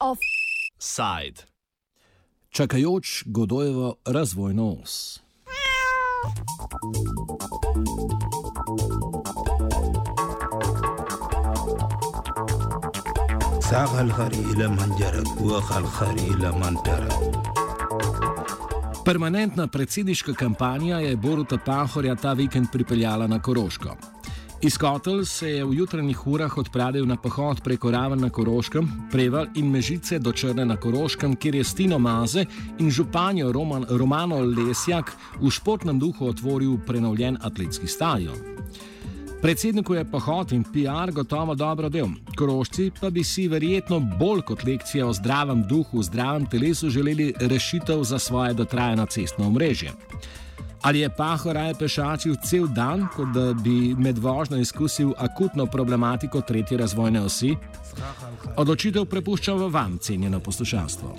Offside. Čakajoč Godojevo razvojno os. ساق الخري إلى من جرك وخ الخري إلى من ترك Permanentna predsedniška kampanja je Boruta Pahorja ta vikend pripeljala na Koroško. Izkotel se je v jutranjih urah odpravil na pohod preko Raven na Koroškem, Preval in Mežice do Črne na Koroškem, kjer je Stino Maze in županjo Roman, Romano Lesjak v športnem duhu otvoril prenovljen atletski stadion. Predsedniku je pohod in PR gotovo dobro del. Korošci pa bi si verjetno bolj kot lekcije o zdravem duhu, zdravem telesu želeli rešitev za svoje dotrajano cestno omrežje. Ali je Pahor raje pešačil cel dan, kot da bi med vožnjo izkusil akutno problematiko tretje razvojne osi? Odločitev prepuščam vam, cenjeno poslušalstvo.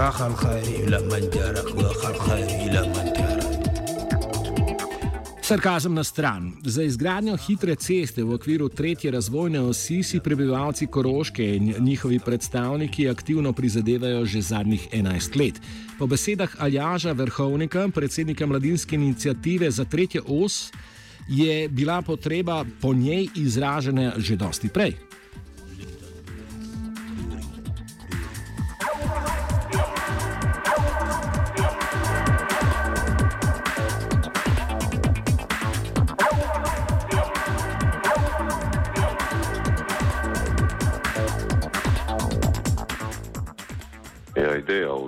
ساق الخري إلى من جرك وخ الخري إلى من ترك Sarkazem na stran. Za izgradnjo hitre ceste v okviru tretje razvojne osi si prebivalci Koroške in njihovi predstavniki aktivno prizadevajo že zadnjih 11 let. Po besedah Aljaža Vrhovnika, predsednika mladinske inicijative za tretjo os, je bila potreba po njej izražena že dosti prej.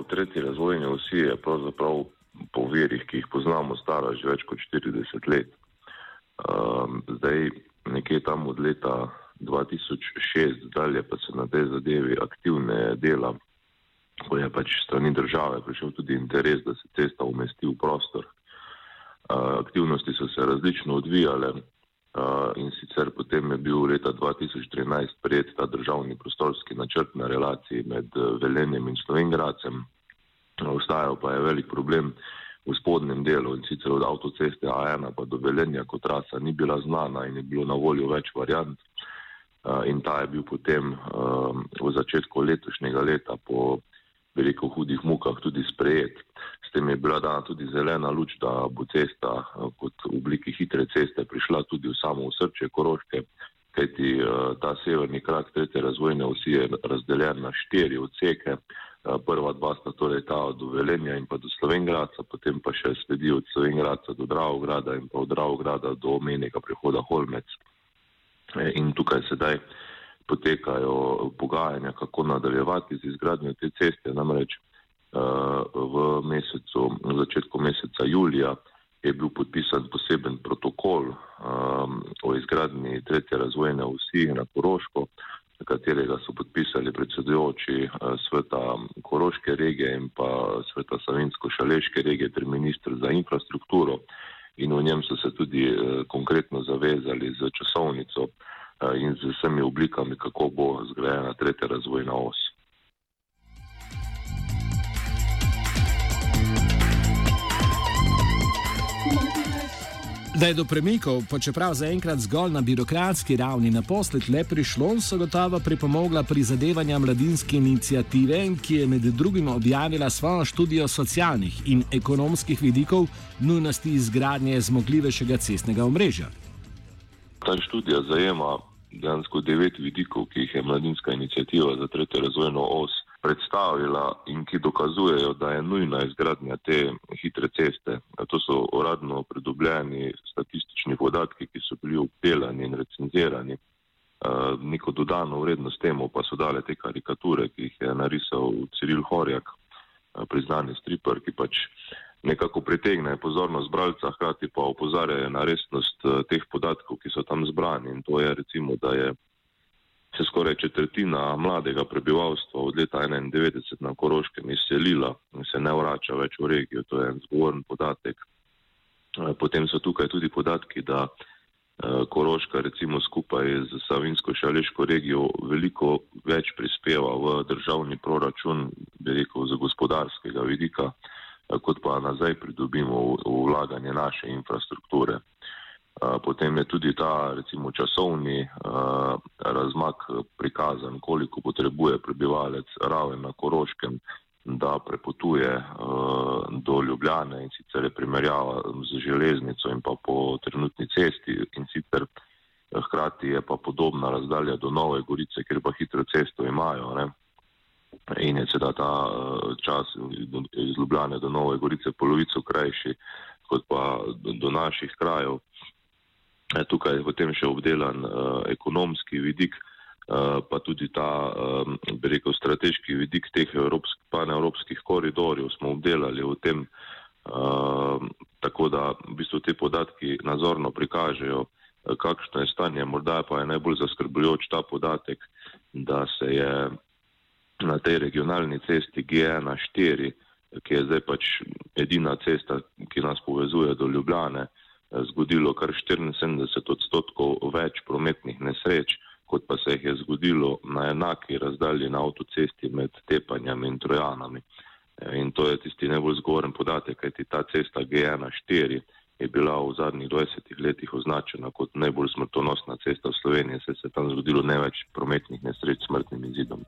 Tretji razvojni osi je pravzaprav po verih, ki jih poznamo, stara že več kot 40 let. Um, zdaj, nekje tam od leta 2006 dalje pa se na tej zadevi aktivne dela, ko je pač strani države prišel tudi interes, da se cesta umesti v prostor. Uh, aktivnosti so se različno odvijale, Uh, in sicer potem je bil leta 2013 sprejet ta državni prostorski načrt na relaciji med uh, Velenjem in Slovengradcem. Ostajal pa je velik problem v spodnjem delu in sicer od avtoceste A1 pa do Velenja, kot trasa ni bila znana in je bilo na voljo več variant. In ta je bil potem v začetku letošnjega leta po veliko hudih mukah tudi sprejet. S tem je bila dana tudi zelena luč, da bo cesta kot v obliki hitre ceste prišla tudi v samo srce Koroške, kajti ta severni krak tretje razvojne osi je razdeljen na štiri odseke. Eh, prva dva sta torej ta od Velenja in pa do Slovengradca, potem pa še sledi od Slovengradca do Dravograda in pa od Dravograda do omenjega prehoda Holmec. In tukaj sedaj potekajo pogajanja, kako nadaljevati z izgradnjo te ceste. Namreč v mesecu, v začetku meseca julija je bil podpisan poseben protokol o izgradnji tretje razvojne osi na Koroško, katerega so podpisali predsedujoči sveta Koroške regije in pa sveta Savinsko-Šaleške regije ter ministr za infrastrukturo. In v njem so se tudi konkretno zavezali z časovnico in z vsemi oblikami, kako bo zgrajena tretja razvojna os. Da je do premikov, pa čeprav zaenkrat zgolj na birokratski ravni naposled le prišlo, so gotovo pripomogla prizadevanja mladinske inicijative, ki je med drugim objavila svojo študijo socialnih in ekonomskih vidikov nujnosti izgradnje zmogljivejšega cestnega omrežja. Ta študija zajema dejansko devet vidikov, ki jih je mladinska inicijativa za tretjo razvojno os predstavila in ki dokazujejo, da je nujna izgradnja te hitre ceste. To so uradno pridobljeni statistični podatki, ki so bili obdelani in recenzirani. Neko dodano vrednost temu pa so dale te karikature, ki jih je narisal Ciril Horjak, priznani striper, ki pač nekako pritegne pozornost bralca, hkrati pa opozarjajo na resnost teh podatkov, ki so tam zbrani. In to je recimo, da je se skoraj četrtina mladega prebivalstva od leta 1991 na Koroškem izselila in se ne vrača več v regijo. To je en zgovoren podatek. Potem so tukaj tudi podatki, da Koroška recimo skupaj z Savinsko-Šaleško regijo veliko več prispeva v državni proračun, bi rekel, gospodarstvo. gospodarskega vidika, kot pa nazaj pridobimo v vlaganje naše infrastrukture. Potem je tudi ta recimo časovni razmak prikazan, koliko potrebuje prebivalec raven na Koroškem, da prepotuje do Ljubljane in sicer je primerjava z železnico in pa po trenutni cesti in sicer hkrati je pa podobna razdalja do Nove Gorice, ker pa hitro cesto imajo. Ne? In je seveda ta čas iz Ljubljane do Nove Gorice polovico krajši kot pa do naših krajev. Tukaj je potem še obdelan uh, ekonomski vidik, uh, pa tudi ta, um, bi rekel, strateški vidik teh evropsk, paneuropskih koridorjev smo obdelali v tem, uh, tako da v bistvu te podatki nazorno prikažejo, uh, kakšno je stanje. Morda pa je najbolj zaskrbljujoč ta podatek, da se je na tej regionalni cesti G1-4, ki je zdaj pač edina cesta, ki nas povezuje do Ljubljane, zgodilo kar 74 odstotkov več prometnih nesreč, kot pa se jih je zgodilo na enaki razdalji na avtocesti med Tepanjem in Trojanami. In to je tisti najbolj zgovoren podatek, kajti ta cesta G1-4 je bila v zadnjih 20 letih označena kot najbolj smrtonosna cesta v Sloveniji, saj se je tam zgodilo največ prometnih nesreč s smrtnim izidom.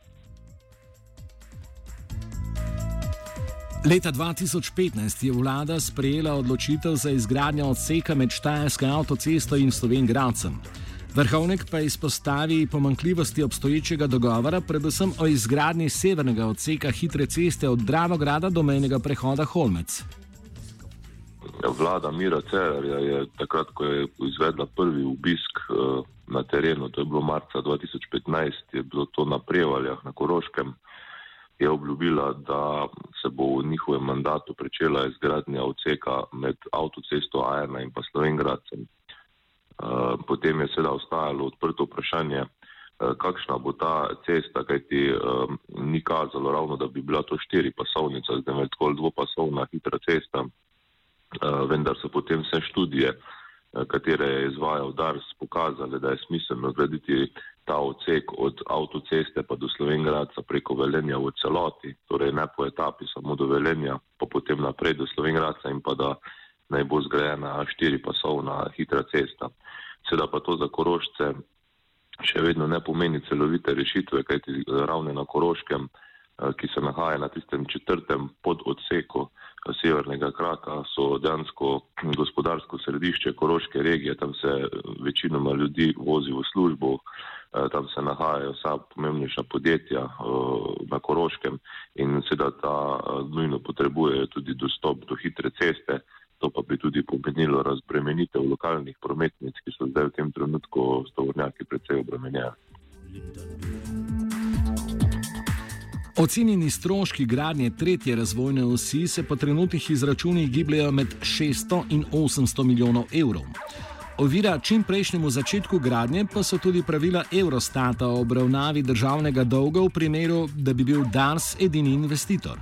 Leta 2015 je vlada sprejela odločitev za izgradnjo odseka med Štajersko avtocesto in Slovengradcem. Vrhovnik pa izpostavi pomankljivosti obstoječega dogovora, predvsem o izgradnji severnega odseka hitre ceste od Dravograda do mejnega prehoda Holmec. Vlada Mira Cererja je takrat, ko je izvedla prvi obisk eh, na terenu, to je bilo marca 2015, je bilo to na Prevaljah na Koroškem je obljubila, da se bo v njihovem mandatu pričela izgradnja odseka med avtocesto A1 in pa Slovengradcem. Eh, potem je seveda ostajalo odprto vprašanje, eh, kakšna bo ta cesta, kajti eh, ni kazalo ravno, da bi bila to štiri pasovnica, zdaj je tako dvopasovna hitra cesta, vendar so potem vse študije, katere je izvajal DARS, pokazali, da je smiselno zgraditi ta odsek od avtoceste pa do Slovengradca preko Velenja v celoti, torej ne po etapi samo do Velenja, pa potem naprej do Slovengradca in pa da naj bo zgrajena štiripasovna hitra cesta. Seveda pa to za korošce še vedno ne pomeni celovite rešitve, kajti ravne na koroškem, eh, ki se nahaja na tistem četrtem pododseku eh, severnega kraka, so dejansko gospodarsko središče koroške regije, tam se večinoma ljudi vozi v službo, Eh, tam se nahajajo vsa pomembnejša podjetja eh, na Koroškem in seveda ta eh, nujno potrebujejo tudi dostop do hitre ceste. To pa bi tudi pomenilo razbremenitev lokalnih prometnic, ki so zdaj v tem trenutku s tovornjaki precej obremenjeni. Ocenjeni stroški gradnje tretje razvojne osi se po trenutnih izračunih gibljajo med 600 in 800 milijonov evrov. Ovira čim prejšnjemu začetku gradnje pa so tudi pravila Eurostata o obravnavi državnega dolga v primeru, da bi bil DARS edini investitor.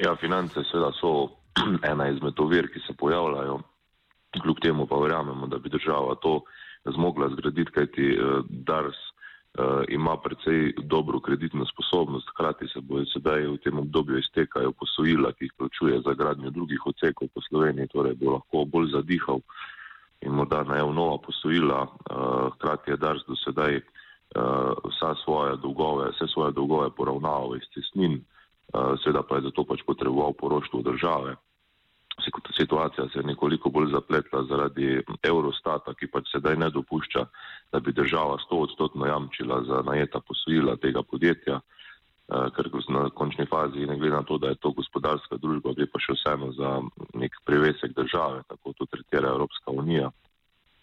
Ja, finance seveda so ena izmed ovir, ki se pojavljajo. Kljub temu pa verjamemo, da bi država to zmogla zgraditi, kajti eh, DARS uh, ima precej dobro kreditno sposobnost, hkrati se bojo sedaj v tem obdobju iztekajo posojila, ki jih plačuje za gradnjo drugih odsekov po Sloveniji, torej bo lahko bolj zadihal uh, in morda najel nova posojila, eh, hkrati je Dars do sedaj eh, vsa svoje dolgove, vse svoje dolgove poravnaval iz cestnin, eh, seveda pa je zato pač potreboval poroštvo države. Situacija se je nekoliko bolj zapletla zaradi Eurostata, ki pač sedaj ne dopušča, da bi država sto odstotno jamčila za najeta posojila tega podjetja. Ker na končni fazi, ne glede na to, da je to gospodarska družba, gre pa še vseeno za nek prevesek države, tako to tretira Evropska unija.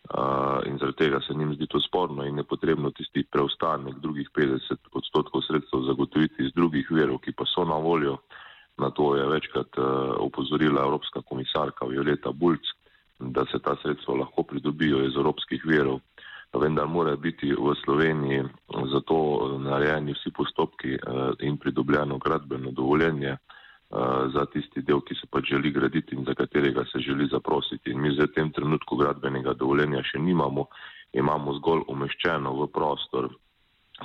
Uh, in zaradi tega se njim zdi to sporno in je potrebno tisti preostanek drugih 50 odstotkov sredstev zagotoviti iz drugih verov, ki pa so na voljo. Na to je večkrat uh, opozorila Evropska komisarka Violeta Bulc, da se ta sredstva lahko pridobijo iz evropskih verov vendar mora biti v Sloveniji za to narejeni vsi postopki eh, in pridobljeno gradbeno dovoljenje eh, za tisti del, ki se pač želi graditi in za katerega se želi zaprositi. In mi zdaj v tem trenutku gradbenega dovoljenja še nimamo, imamo zgolj umeščeno v prostor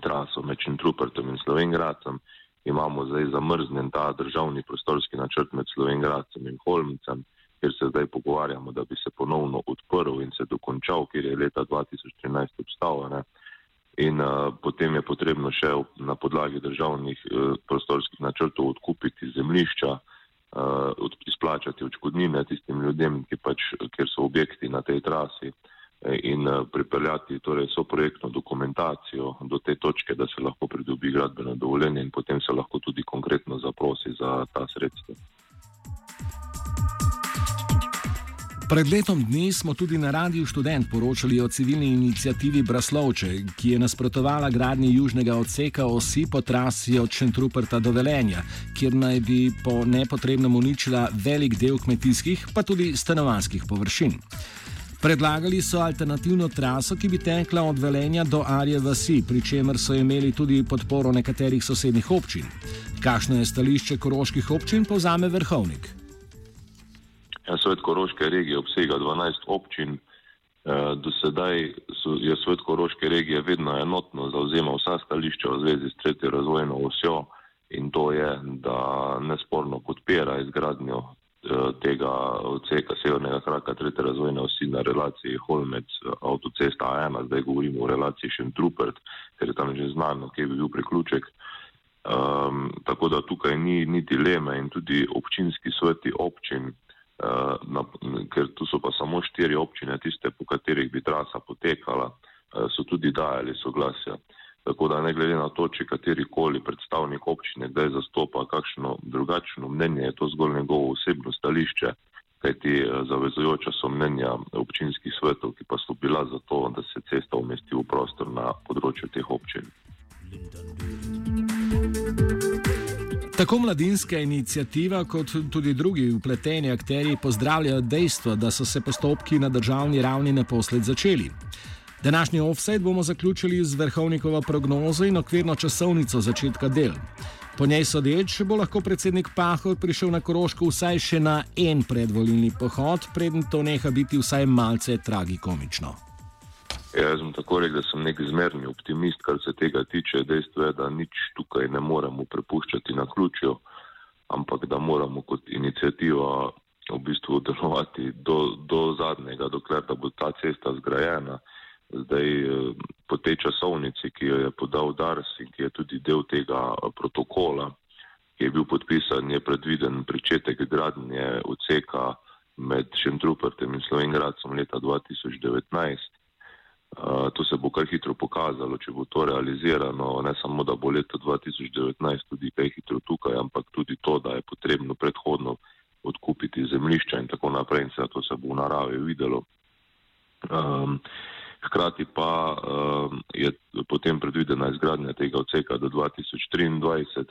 traso med Čentrupertom in Slovengradcem. Imamo zdaj zamrznjen ta državni prostorski načrt med Slovengradcem in Holmicem, kjer se zdaj pogovarjamo, da bi se ponovno odprl in se dokončal, kjer je leta 2013 obstal. In uh, potem je potrebno še na podlagi državnih uh, prostorskih načrtov odkupiti zemlišča, uh, izplačati očkodnine tistim ljudem, pač, kjer so objekti na tej trasi in uh, pripeljati torej, so projektno dokumentacijo do te točke, da se lahko pridobi gradbeno dovoljenje in potem se lahko tudi konkretno zaprosi za ta sredstva. Pred letom dni smo tudi na Radiu Student poročali o civilni inicijativi Braslovče, ki je nasprotovala gradnji južnega odseka osi po trasi od Šentruperta do Velenja, kjer naj bi po nepotrebnem uničila velik del kmetijskih, pa tudi stanovanskih površin. Predlagali so alternativno traso, ki bi tekla od Velenja do Arje vasi, pri čemer so imeli tudi podporo nekaterih sosednjih občin. Kakšno je stališče koroških občin, povzame vrhovnik. Svet Koroške regije obsega 12 občin. Eh, do sedaj je svet Koroške regije vedno enotno zauzemal vsa stališča v zvezi s tretjo razvojno osjo in to je, da nesporno podpira izgradnjo eh, tega odseka severnega kraka tretje razvojne osi na relaciji Holmec avtocesta A1, zdaj govorimo o relaciji Šentrupert, ker je tam že znano, kje bi bil priključek. Um, tako da tukaj ni, ni dileme in tudi občinski sveti občin Eh, na, ker tu so pa samo štiri občine, tiste, po katerih bi trasa potekala, eh, so tudi dajali soglasja. Tako da ne glede na to, če katerikoli predstavnik občine kdaj zastopa kakšno drugačno mnenje, je to zgolj njegovo osebno stališče, kajti eh, zavezujoča so mnenja občinskih svetov, ki pa so bila za to, da se cesta umesti v prostor na področju teh občin. Tako mladinska inicijativa, kot tudi drugi upleteni akteri pozdravljajo dejstvo, da so se postopki na državni ravni naposled začeli. Današnji offset bomo zaključili z vrhovnikovo prognozo in okvirno časovnico začetka del. Po njej sodeč bo lahko predsednik Pahor prišel na Koroško vsaj še na en predvolilni pohod, preden to neha biti vsaj malce tragikomično. Ja, jaz sem tako rekel, da sem nek zmerni optimist, kar se tega tiče. Dejstvo je, da nič tukaj ne moremo prepuščati na ključju, ampak da moramo kot inicijativa v bistvu delovati do, do zadnjega, dokler da bo ta cesta zgrajena. Zdaj po tej časovnici, ki jo je podal Dars in ki je tudi del tega protokola, ki je bil podpisan, je predviden pričetek gradnje odseka med Šentrupertem in Slovengradcem leta 2019. Uh, to se bo kar hitro pokazalo, če bo to realizirano, ne samo, da bo leto 2019 tudi kaj hitro tukaj, ampak tudi to, da je potrebno predhodno odkupiti zemlišča in tako naprej in se to se bo v naravi videlo. Um, hkrati pa um, je potem predvidena izgradnja tega odseka do 2023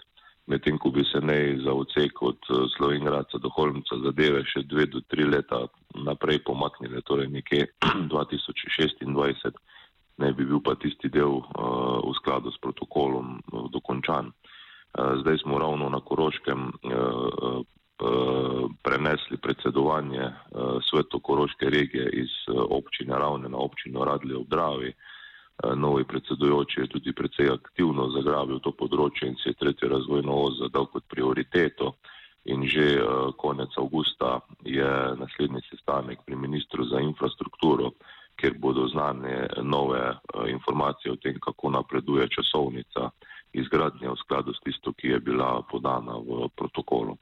medtem ko bi se ne za odsek od eh, Slovenjgraca do Holmca zadeve še dve do tri leta naprej pomaknile, torej nekje 2026 ne bi bil pa tisti del uh, v skladu s protokolom uh, dokončan. Uh, zdaj smo ravno na Koroškem uh, uh, prenesli predsedovanje uh, svetu Koroške regije iz uh, občine Ravne na občino Radlje v Dravi. Uh, novi predsedujoči je tudi precej aktivno zagrabil to področje in si je tretjo razvojno os zadal kot prioriteto. In že uh, konec avgusta je naslednji sestanek pri ministru za infrastrukturo, kjer bodo znane nove uh, informacije o tem, kako napreduje časovnica izgradnje v skladu s tisto, ki je bila podana v protokolu.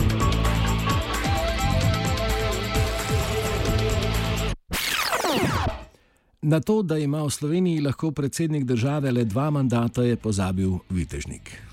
Thank you. Na to, da ima v Sloveniji lahko predsednik države le dva mandata, je pozabil Vitežnik.